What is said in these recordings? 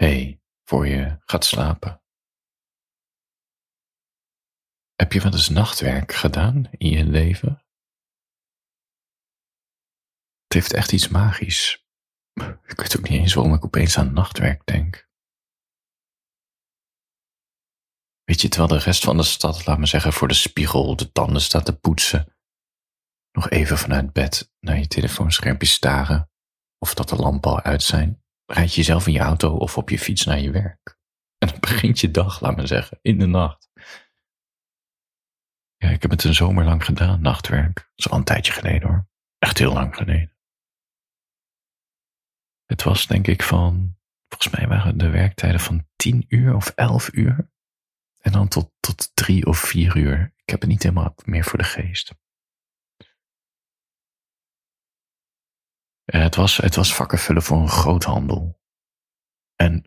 hey, voor je gaat slapen. Heb je wel eens nachtwerk gedaan in je leven? Het heeft echt iets magisch. Ik weet ook niet eens waarom ik opeens aan nachtwerk denk. Weet je, terwijl de rest van de stad, laat me zeggen, voor de spiegel de tanden staat te poetsen, nog even vanuit bed naar je telefoonschermpje staren, of dat de lampen al uit zijn, rijd je zelf in je auto of op je fiets naar je werk. En dan begint je dag, laat me zeggen, in de nacht. Ja, ik heb het een zomer lang gedaan, nachtwerk. Dat is al een tijdje geleden hoor. Echt heel lang geleden. Het was denk ik van, volgens mij waren de werktijden van 10 uur of 11 uur. En dan tot, tot drie of vier uur. Ik heb het niet helemaal meer voor de geest. Het was, het was vakken vullen voor een groothandel. En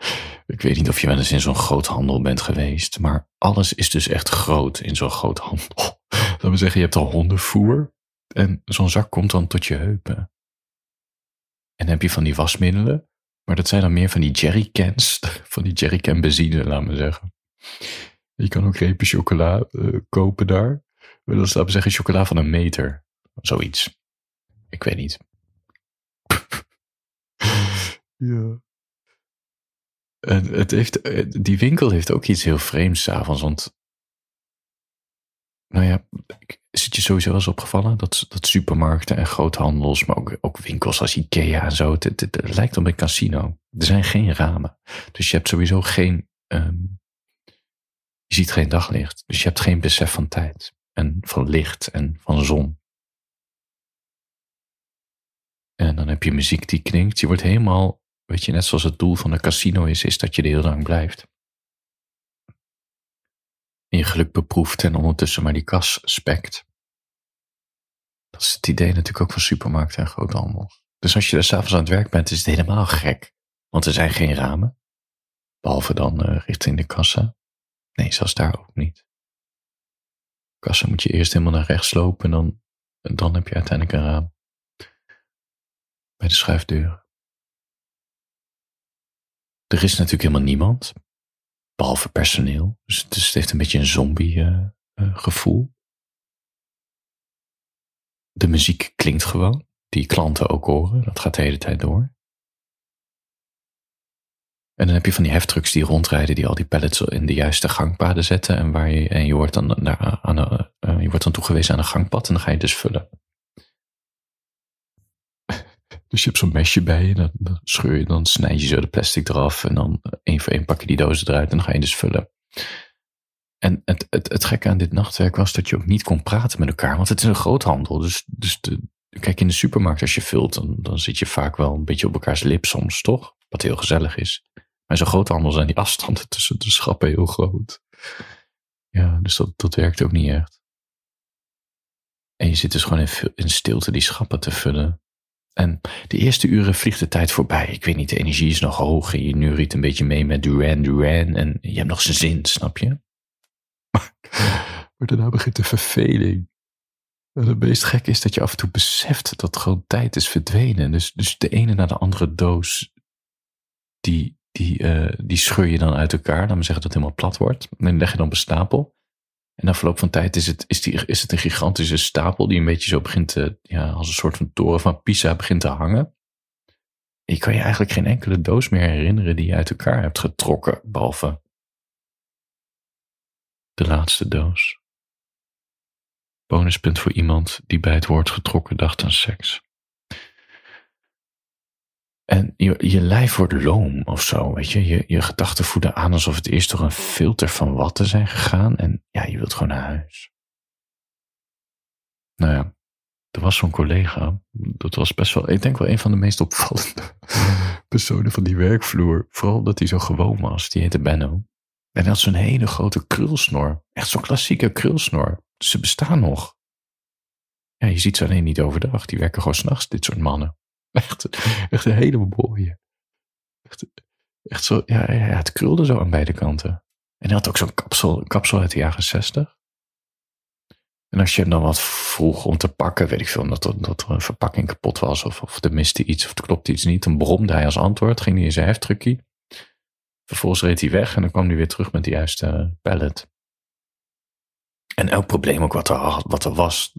ik weet niet of je wel eens in zo'n groothandel bent geweest, maar alles is dus echt groot in zo'n groothandel. Laten we zeggen, je hebt al hondenvoer en zo'n zak komt dan tot je heupen. En dan heb je van die wasmiddelen, maar dat zijn dan meer van die jerrycans, van die jerrycan benzine, laten we zeggen. Je kan ook repen chocola uh, kopen daar. Dat is, laten zeggen, chocola van een meter. Zoiets. Ik weet niet. Ja. En het heeft, die winkel heeft ook iets heel vreemds s'avonds. Want, nou ja, het je sowieso wel eens opgevallen dat, dat supermarkten en groothandels, maar ook, ook winkels als Ikea en zo, het, het, lijkt op een casino. Er zijn geen ramen. Dus je hebt sowieso geen, um, je ziet geen daglicht. Dus je hebt geen besef van tijd en van licht en van zon. En dan heb je muziek die klinkt. Je wordt helemaal, weet je, net zoals het doel van een casino is, is dat je er heel lang blijft. En je geluk beproeft en ondertussen maar die kas spekt. Dat is het idee natuurlijk ook van supermarkten en groothandels. Dus als je er s'avonds aan het werk bent, is het helemaal gek. Want er zijn geen ramen. Behalve dan uh, richting de kassa. Nee, zelfs daar ook niet. Kassa moet je eerst helemaal naar rechts lopen en dan, en dan heb je uiteindelijk een raam. Bij de schuifdeuren. Er is natuurlijk helemaal niemand, behalve personeel. Dus, het heeft een beetje een zombie uh, uh, gevoel. De muziek klinkt gewoon, die klanten ook horen, dat gaat de hele tijd door. En dan heb je van die heftrucks die rondrijden, die al die pallets in de juiste gangpaden zetten. En, waar je, en je, wordt dan aan de, uh, je wordt dan toegewezen aan een gangpad en dan ga je dus vullen. Dus je hebt zo'n mesje bij je, dan, scheur je, dan snijd je zo de plastic eraf en dan één voor één pak je die dozen eruit en dan ga je dus vullen. En het, het, het gekke aan dit nachtwerk was dat je ook niet kon praten met elkaar, want het is een groothandel. Dus, dus de, kijk, in de supermarkt als je vult, dan, dan zit je vaak wel een beetje op elkaars lip soms, toch? Wat heel gezellig is. Maar zo'n groothandel zijn die afstanden tussen de schappen heel groot. Ja, dus dat, dat werkt ook niet echt. En je zit dus gewoon in, in stilte die schappen te vullen. En de eerste uren vliegt de tijd voorbij. Ik weet niet, de energie is nog hoog en je neuriet een beetje mee met Duran Duran en je hebt nog zijn zin, snap je? Maar daarna begint de verveling. En het meest gek is dat je af en toe beseft dat gewoon tijd is verdwenen. Dus, dus de ene na de andere doos, die, die, uh, die scheur je dan uit elkaar. Laat me zeggen dat het helemaal plat wordt. En dan leg je dan op een stapel. En na verloop van tijd is het, is, die, is het een gigantische stapel die een beetje zo begint te, ja, als een soort van toren van Pisa begint te hangen. En je kan je eigenlijk geen enkele doos meer herinneren die je uit elkaar hebt getrokken, behalve de laatste doos. Bonuspunt voor iemand die bij het woord getrokken dacht aan seks. En je, je lijf wordt loom of zo, weet je. Je, je gedachten voeden aan alsof het eerst door een filter van watten zijn gegaan. En ja, je wilt gewoon naar huis. Nou ja, er was zo'n collega. Dat was best wel, ik denk wel een van de meest opvallende personen van die werkvloer. Vooral dat hij zo gewoon was. Die heette Benno. En hij had zo'n hele grote krulsnor. Echt zo'n klassieke krulsnor. Ze bestaan nog. Ja, je ziet ze alleen niet overdag. Die werken gewoon s'nachts, dit soort mannen. Echt, echt een hele mooie. Echt, echt zo, ja, het krulde zo aan beide kanten. En hij had ook zo'n kapsel, kapsel uit de jaren zestig. En als je hem dan wat vroeg om te pakken, weet ik veel, dat er, dat er een verpakking kapot was, of, of er miste iets, of er klopte iets niet, dan bromde hij als antwoord, ging hij in zijn heftruckie. Vervolgens reed hij weg en dan kwam hij weer terug met de juiste pallet. En elk probleem ook wat er, wat er was,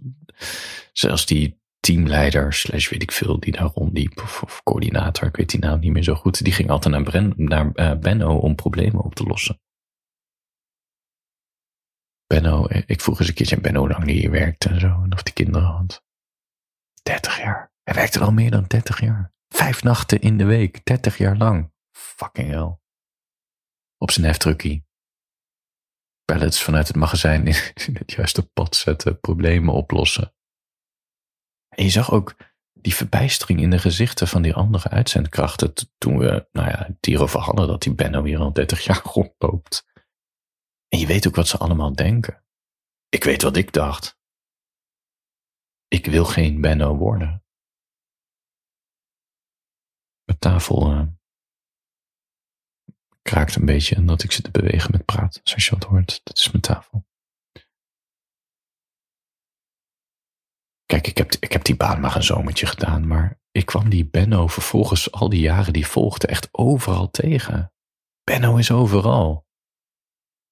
zelfs die teamleider, slash weet ik veel, die daar rondliep, of, coördinator, ik weet die naam niet meer zo goed, die ging altijd naar, uh, Benno om problemen op te lossen. Benno, ik vroeg eens een keertje aan Benno hoe lang die hier werkte en zo, en of die kinderen had. 30 jaar. Hij werkte al meer dan 30 jaar. Vijf nachten in de week, 30 jaar lang. Fucking hell. Op zijn heftruckie. Pallets vanuit het magazijn in het juiste pad zetten, problemen oplossen. En je zag ook die verbijstering in de gezichten van die andere uitzendkrachten toen we, nou ja, het hierover hadden dat die Benno hier al 30 jaar rondloopt. En je weet ook wat ze allemaal denken. Ik weet wat ik dacht. Ik wil geen Benno worden. Mijn tafel uh, kraakt een beetje en dat ik zit te bewegen met praten, zoals je dat hoort. Dat is mijn tafel. Kijk, ik heb, ik heb die baan maar een zomertje gedaan, maar ik kwam die Benno vervolgens al die jaren die volgden echt overal tegen. Benno is overal.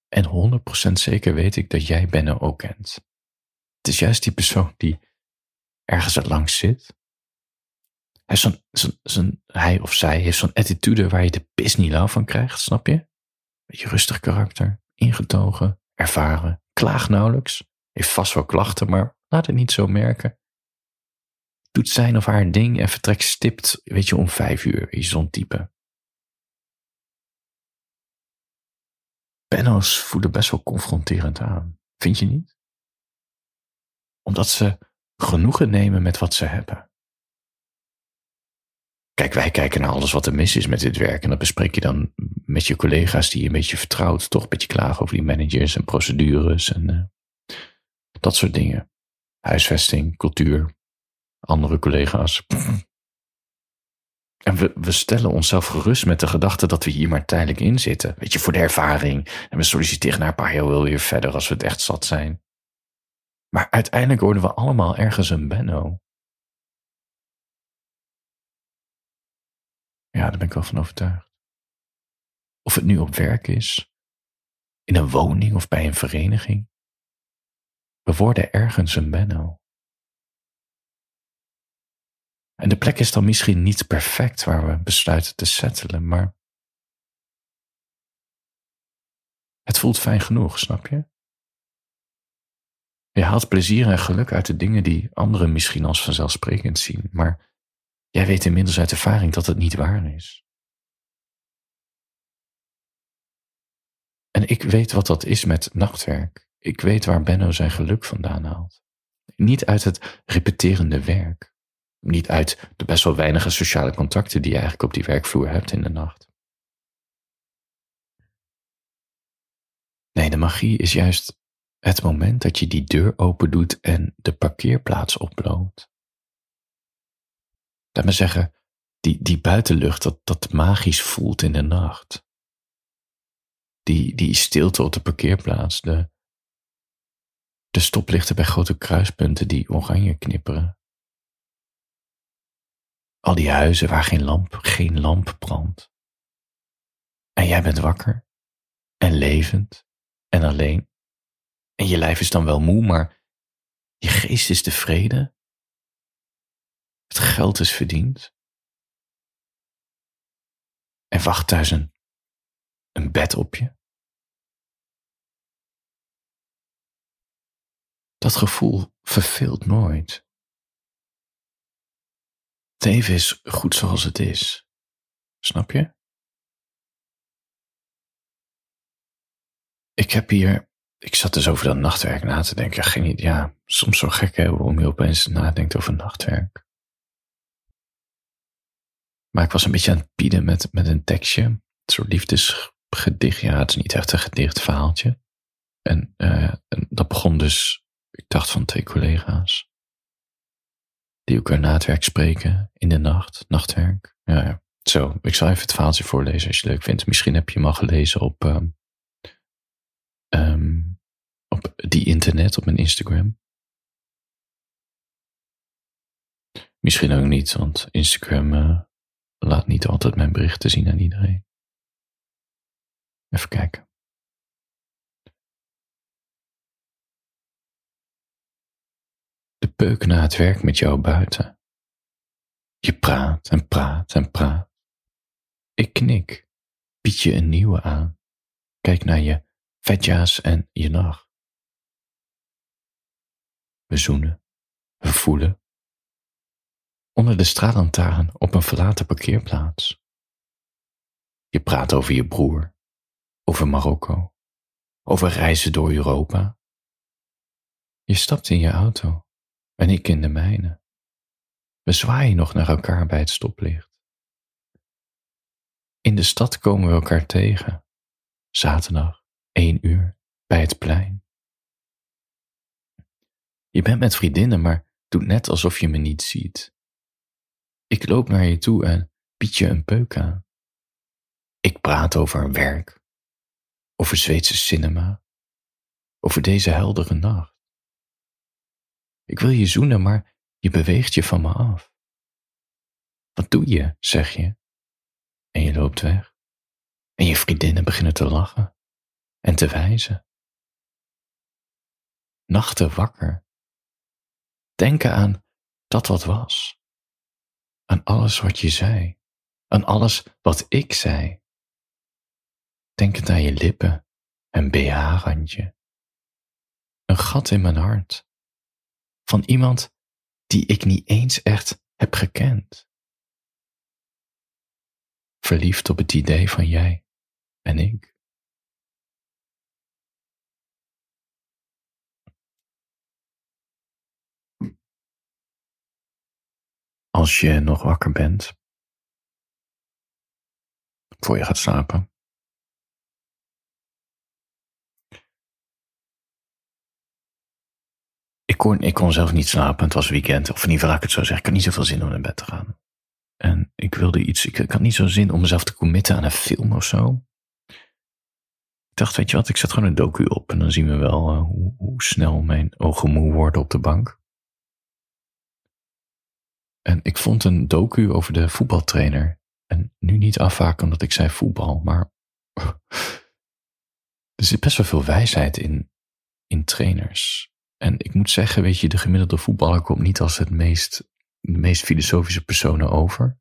En 100% zeker weet ik dat jij Benno ook kent. Het is juist die persoon die ergens er langs zit. Hij, hij of zij heeft zo'n attitude waar je de pis niet lauw van krijgt, snap je? Beetje rustig karakter, ingetogen, ervaren, klaagt nauwelijks, heeft vast wel klachten, maar laat het niet zo merken. Doet zijn of haar ding en vertrekt stipt, weet je, om vijf uur, je zo'n type. Benno's voelen best wel confronterend aan, vind je niet? Omdat ze genoegen nemen met wat ze hebben. Kijk, wij kijken naar alles wat er mis is met dit werk. En dat bespreek je dan met je collega's die je een beetje vertrouwt. Toch een beetje klagen over die managers en procedures en uh, dat soort dingen. Huisvesting, cultuur, andere collega's. En we, we stellen onszelf gerust met de gedachte dat we hier maar tijdelijk in zitten. Weet je, voor de ervaring. En we solliciteren na een paar jaar wel weer verder als we het echt zat zijn. Maar uiteindelijk worden we allemaal ergens een Benno. Ja, daar ben ik wel van overtuigd. Of het nu op werk is, in een woning of bij een vereniging. We worden ergens een Benno. En de plek is dan misschien niet perfect waar we besluiten te settelen, maar het voelt fijn genoeg, snap je? Je haalt plezier en geluk uit de dingen die anderen misschien als vanzelfsprekend zien, maar jij weet inmiddels uit ervaring dat het niet waar is. En ik weet wat dat is met nachtwerk. Ik weet waar Benno zijn geluk vandaan haalt. Niet uit het repeterende werk. Niet uit de best wel weinige sociale contacten die je eigenlijk op die werkvloer hebt in de nacht. Nee, de magie is juist het moment dat je die deur open doet en de parkeerplaats oploopt. Laat me zeggen, die, die buitenlucht, dat, dat magisch voelt in de nacht. Die, die stilte op de parkeerplaats, de, de stoplichten bij grote kruispunten die oranje knipperen. Al die huizen waar geen lamp, geen lamp brandt. En jij bent wakker en levend en alleen. En je lijf is dan wel moe, maar je geest is tevreden. Het geld is verdiend. En wacht thuis een, een bed op je. Dat gevoel verveelt nooit. Het is goed zoals het is. Snap je? Ik heb hier ik zat dus over dat nachtwerk na te denken. Geen ja, soms zo gek hè, waarom je opeens nadenkt over nachtwerk. Maar ik was een beetje aan het pieden met, met een tekstje. Een soort liefdesgedicht. Ja, het is niet echt een gedicht, verhaaltje. En, en dat begon dus, ik dacht van twee collega's. Die elkaar na het werk spreken in de nacht, nachtwerk. Ja, ja. Zo, ik zal even het verhaaltje voorlezen als je het leuk vindt. Misschien heb je hem al gelezen op, um, um, op die internet, op mijn Instagram. Misschien ook niet, want Instagram uh, laat niet altijd mijn berichten zien aan iedereen. Even kijken. Peuk na het werk met jou buiten. Je praat en praat en praat. Ik knik, bied je een nieuwe aan. Kijk naar je vetja's en je nacht. We zoenen, we voelen. Onder de straatlantaarn op een verlaten parkeerplaats. Je praat over je broer, over Marokko, over reizen door Europa. Je stapt in je auto en ik in de mijne. We zwaaien nog naar elkaar bij het stoplicht. In de stad komen we elkaar tegen. Zaterdag, één uur, bij het plein. Je bent met vriendinnen, maar doet net alsof je me niet ziet. Ik loop naar je toe en bied je een peuk aan. Ik praat over werk, over Zweedse cinema, over deze heldere nacht. Ik wil je zoenen, maar je beweegt je van me af. Wat doe je, zeg je? En je loopt weg. En je vriendinnen beginnen te lachen en te wijzen. Nachten wakker. Denken aan dat wat was. Aan alles wat je zei. Aan alles wat ik zei. Denkend aan je lippen en BH-randje. Een gat in mijn hart. Van iemand die ik niet eens echt heb gekend. Verliefd op het idee van jij en ik. Als je nog wakker bent, voor je gaat slapen, ik kon, ik kon zelf niet slapen. Het was weekend. Of in ieder geval, ik het zo zeggen. Ik had niet zoveel zin om naar bed te gaan. En ik wilde iets. Ik, had niet zo zin om mezelf te committen aan een film of zo. Ik dacht, weet je wat, ik zet gewoon een docu op. En dan zien we wel uh, hoe, hoe snel mijn ogen moe worden op de bank. En ik vond een docu over de voetbaltrainer. En nu niet afhaken omdat ik zei voetbal, maar er zit best wel veel wijsheid in, in trainers. En ik moet zeggen, weet je, de gemiddelde voetballer komt niet als het meest, de meest filosofische personen over.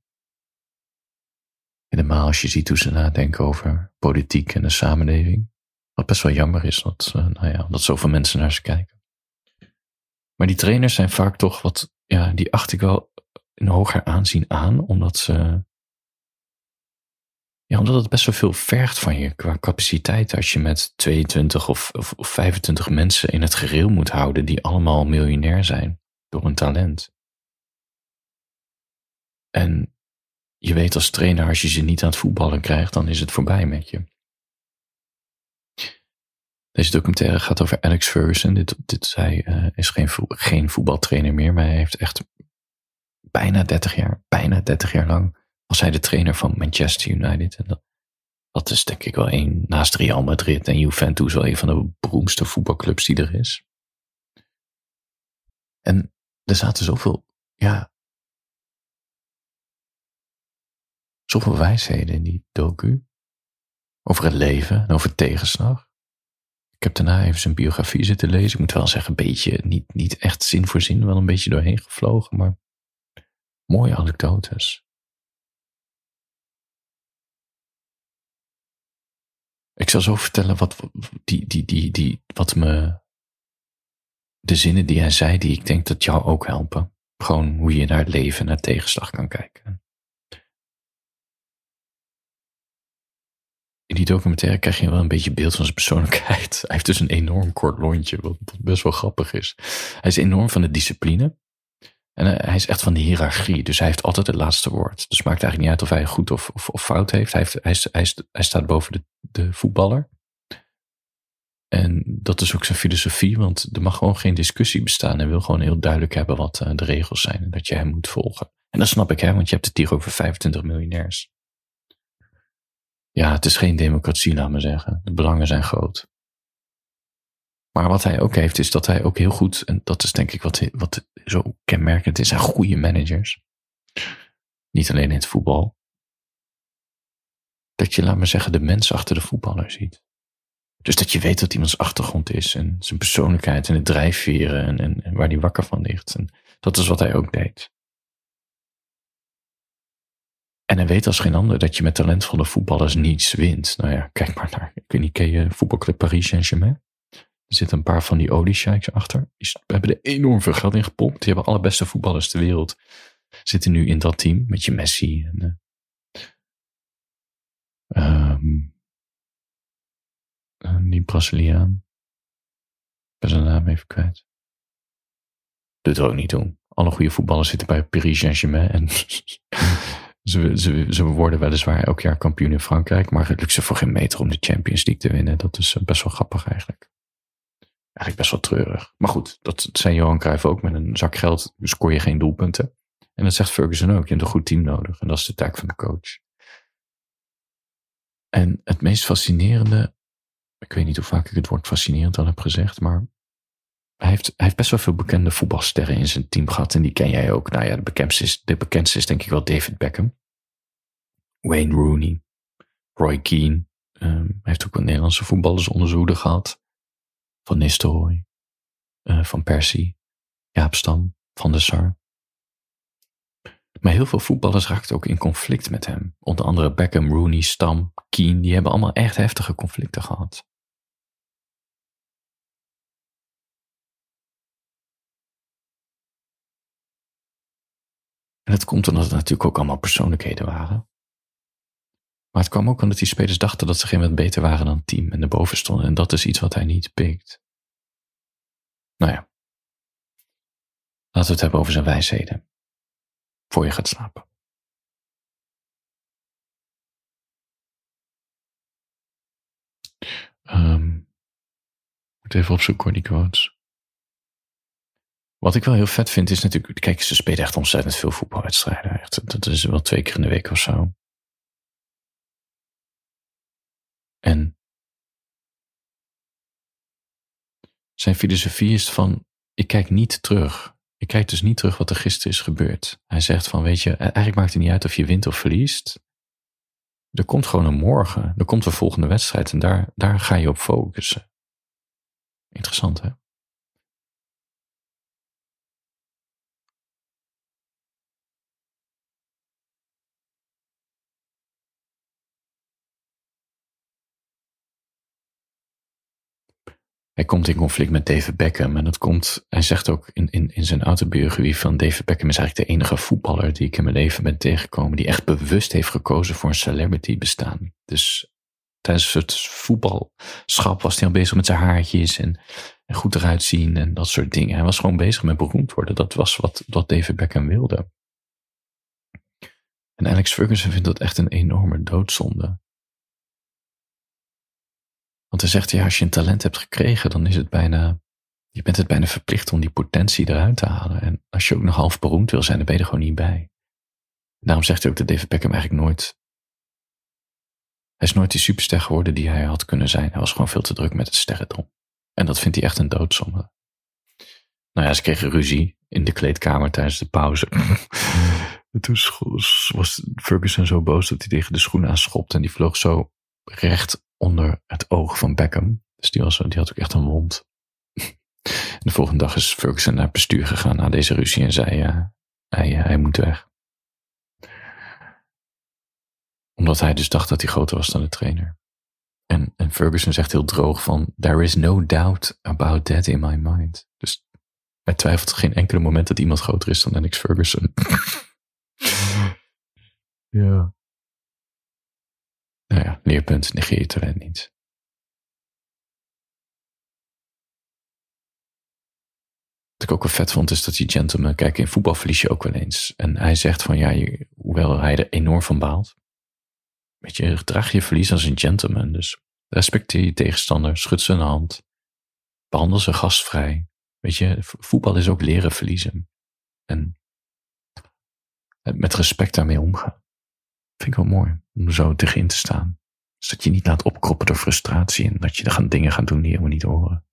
Helemaal als je ziet hoe ze nadenken over politiek en de samenleving. Wat best wel jammer is, dat, uh, nou ja, dat zoveel mensen naar ze kijken. Maar die trainers zijn vaak toch wat, ja, die acht ik wel een hoger aanzien aan, omdat ze ja, omdat het best wel veel vergt van je qua capaciteit als je met 22 of, of, of 25 mensen in het gereel moet houden die allemaal miljonair zijn door een talent. En je weet als trainer, als je ze niet aan het voetballen krijgt, dan is het voorbij met je. Deze documentaire gaat over Alex Ferguson. Dit, dit, hij uh, is geen, geen voetbaltrainer meer, maar hij heeft echt bijna 30 jaar, bijna 30 jaar lang was hij de trainer van Manchester United. En dat, is denk ik wel één, naast Real Madrid en Juventus, wel een van de beroemdste voetbalclubs die er is. En er zaten zoveel, ja, zoveel wijsheden in die docu. Over het leven en over tegenslag. Ik heb daarna even zijn biografie zitten lezen. Ik moet wel zeggen, een beetje, niet, niet echt zin voor zin, wel een beetje doorheen gevlogen, maar mooie anekdotes. Ik zal zo vertellen wat, die, die, die, die, wat me. De zinnen die hij zei, die ik denk dat jou ook helpen. Gewoon hoe je naar het leven, naar tegenslag kan kijken. In die documentaire krijg je wel een beetje beeld van zijn persoonlijkheid. Hij heeft dus een enorm kort lontje, wat best wel grappig is. Hij is enorm van de discipline. En hij is echt van de hiërarchie, dus hij heeft altijd het laatste woord. Dus het maakt eigenlijk niet uit of hij goed of, of, fout heeft. Hij, heeft hij, hij, hij, staat boven de, de voetballer. En dat is ook zijn filosofie, want er mag gewoon geen discussie bestaan. Hij wil gewoon heel duidelijk hebben wat uh, de regels zijn en dat je hem moet volgen. En dat snap ik, hè, want je hebt het hier over 25 miljonairs. Ja, het is geen democratie, laat me zeggen. De belangen zijn groot. Maar wat hij ook heeft, is dat hij ook heel goed, en dat is denk ik wat, wat zo kenmerkend is, zijn goede managers. Niet alleen in het voetbal. Dat je, laat maar zeggen, de mens achter de voetballer ziet. Dus dat je weet wat iemands achtergrond is en zijn persoonlijkheid en het drijfveren en, en, waar die wakker van ligt. En dat is wat hij ook deed. En hij weet als geen ander dat je met talentvolle voetballers niets wint. Nou ja, kijk maar naar, ik weet niet, ken voetbalclub Paris Saint-Germain? Er zitten een paar van die oliesheiks achter. Die hebben er enorm veel geld in gepompt. Die hebben alle beste voetballers ter wereld. Zitten nu in dat team met je Messi en die Braziliaan. Ik ben zijn naam even kwijt. Doet er ook niet doen. Alle goede voetballers zitten bij Paris Saint-Germain. En ze, ze, ze worden weliswaar elk jaar kampioen in Frankrijk. Maar het lukt ze voor geen meter om de Champions League te winnen. Dat is best wel grappig eigenlijk eigenlijk best wel treurig. Maar goed, dat zei Johan Cruijff ook. Met een zak geld scoor je geen doelpunten. En dat zegt Ferguson ook. Je hebt een goed team nodig. En dat is de taak van de coach. En het meest fascinerende. Ik weet niet hoe vaak ik het woord fascinerend al heb gezegd. Maar hij heeft, hij heeft best wel veel bekende voetbalsterren in zijn team gehad. En die ken jij ook. Nou ja, de bekendste is, de bekendste is denk ik wel David Beckham. Wayne Rooney. Roy Keane. Um, hij heeft ook wel Nederlandse voetballers onder gehad. Van Nistelrooy, uh, Van Persie, Jaap Stam, Van der Sar. Maar heel veel voetballers raakten ook in conflict met hem. Onder andere Beckham, Rooney, Stam, Keane, die hebben allemaal echt heftige conflicten gehad. En het komt omdat het natuurlijk ook allemaal persoonlijkheden waren. Maar het kwam ook omdat die spelers dachten dat ze geen moment beter waren dan het team en erboven stonden. En dat is iets wat hij niet pikt. Nou ja. Laten we het hebben over zijn wijsheden. Voor je gaat slapen. Um, ik moet even opzoeken hoor, die quotes. Wat ik wel heel vet vind is natuurlijk, kijk, ze spelen echt ontzettend veel voetbalwedstrijden. Echt, dat is wel twee keer in de week of zo. En zijn filosofie is van, ik kijk niet terug. Ik kijk dus niet terug wat er gisteren is gebeurd. Hij zegt van, weet je, e-, eigenlijk maakt het niet uit of je wint of verliest. Er komt gewoon een morgen. Er komt een volgende wedstrijd en daar, daar ga je op focussen. Interessant, hè? Hij komt in conflict met David Beckham. En dat komt, hij zegt ook in, in, in zijn autobiografie van David Beckham is eigenlijk de enige voetballer die ik in mijn leven ben tegengekomen die echt bewust heeft gekozen voor een celebrity bestaan. Dus tijdens het voetbalschap was hij al bezig met zijn haartjes en, en goed eruit zien en dat soort dingen. Hij was gewoon bezig met beroemd worden. Dat was wat, wat David Beckham wilde. En Alex Ferguson vindt dat echt een enorme doodzonde. Want hij zegt, ja, als je een talent hebt gekregen, dan is het bijna, je bent het bijna verplicht om die potentie eruit te halen. En als je ook nog half beroemd wil zijn, dan ben je er gewoon niet bij. Daarom zegt hij ook dat David Beckham eigenlijk nooit, hij is nooit die superster geworden die hij had kunnen zijn. Hij was gewoon veel te druk met het sterrendom. En dat vindt hij echt een doodzonde. Nou ja, ze kregen ruzie in de kleedkamer tijdens de pauze. toen was Ferguson zo boos dat hij tegen de schoen aanschopte en die vloog zo recht onder het oog van Beckham. Dus die, was, die had ook echt een wond. de volgende dag is Ferguson naar het bestuur gegaan na deze ruzie en zei: uh, hij, hij moet weg. Omdat hij dus dacht dat hij groter was dan de trainer. En, en Ferguson zegt heel droog van, there is no doubt about that in my mind. Dus hij twijfelt geen enkele moment dat iemand groter is dan Alex Ferguson. ja. Nou ja, leerpunt, negeer talent niet. Wat ik ook wel vet vond, is dat die gentleman, kijk, in voetbal verlies je ook wel eens. En hij zegt van, ja, hoewel hij er enorm van baalt, weet je, draag je verlies als een gentleman. Dus respecteer je tegenstander, schud zijn hand, behandel ze gastvrij. Weet je, voetbal is ook leren verliezen. En met respect daarmee omgaan. Vind ik wel mooi om zo tegenin te staan. Dus dat je niet laat opkroppen door frustratie en dat je dan dingen gaat doen die helemaal niet horen.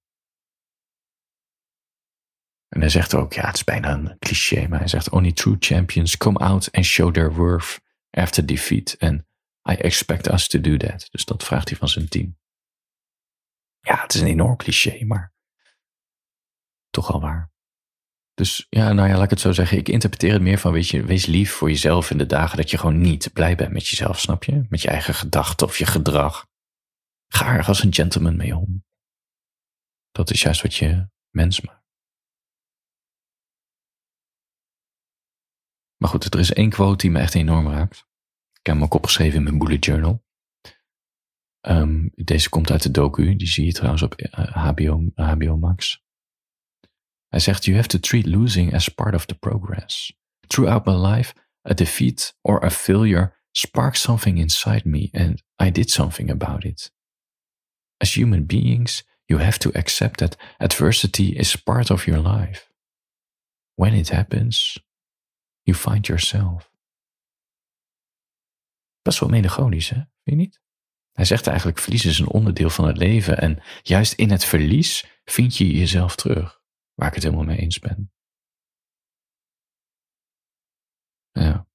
En hij zegt ook, ja, het is bijna een cliché, maar hij zegt: Only true champions come out and show their worth after defeat. En I expect us to do that. Dus dat vraagt hij van zijn team. Ja, het is een enorm cliché, maar toch al waar. Dus ja, nou ja, laat ik het zo zeggen. Ik interpreteer het meer van, weet je, wees lief voor jezelf in de dagen dat je gewoon niet blij bent met jezelf, snap je? Met je eigen gedachten of je gedrag. Ga er als een gentleman mee om. Dat is juist wat je mens maakt. Maar goed, er is één quote die me echt enorm raakt. Ik heb hem ook opgeschreven in mijn bullet journal. Um, deze komt uit de docu, die zie je trouwens op HBO, eh, HBO Max. Hij zegt, you have to treat losing as part of the progress. Throughout my life, a defeat or a failure sparked something inside me and I did something about it. As human beings, you have to accept that adversity is part of your life. When it happens, you find yourself. Best wel melancholisch, hè? Vind je niet? Hij zegt eigenlijk, verlies is een onderdeel van het leven en juist in het verlies vind je jezelf terug. Waar ik het helemaal mee eens ben. Ja.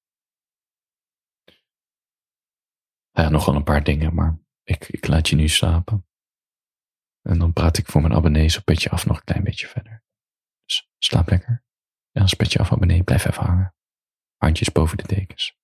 Ja, nog wel een paar dingen, maar ik, ik laat je nu slapen. En dan praat ik voor mijn abonnees op petje af nog een klein beetje verder. Dus slaap lekker. En als petje af abonnee, blijf even hangen. Handjes boven de dekens.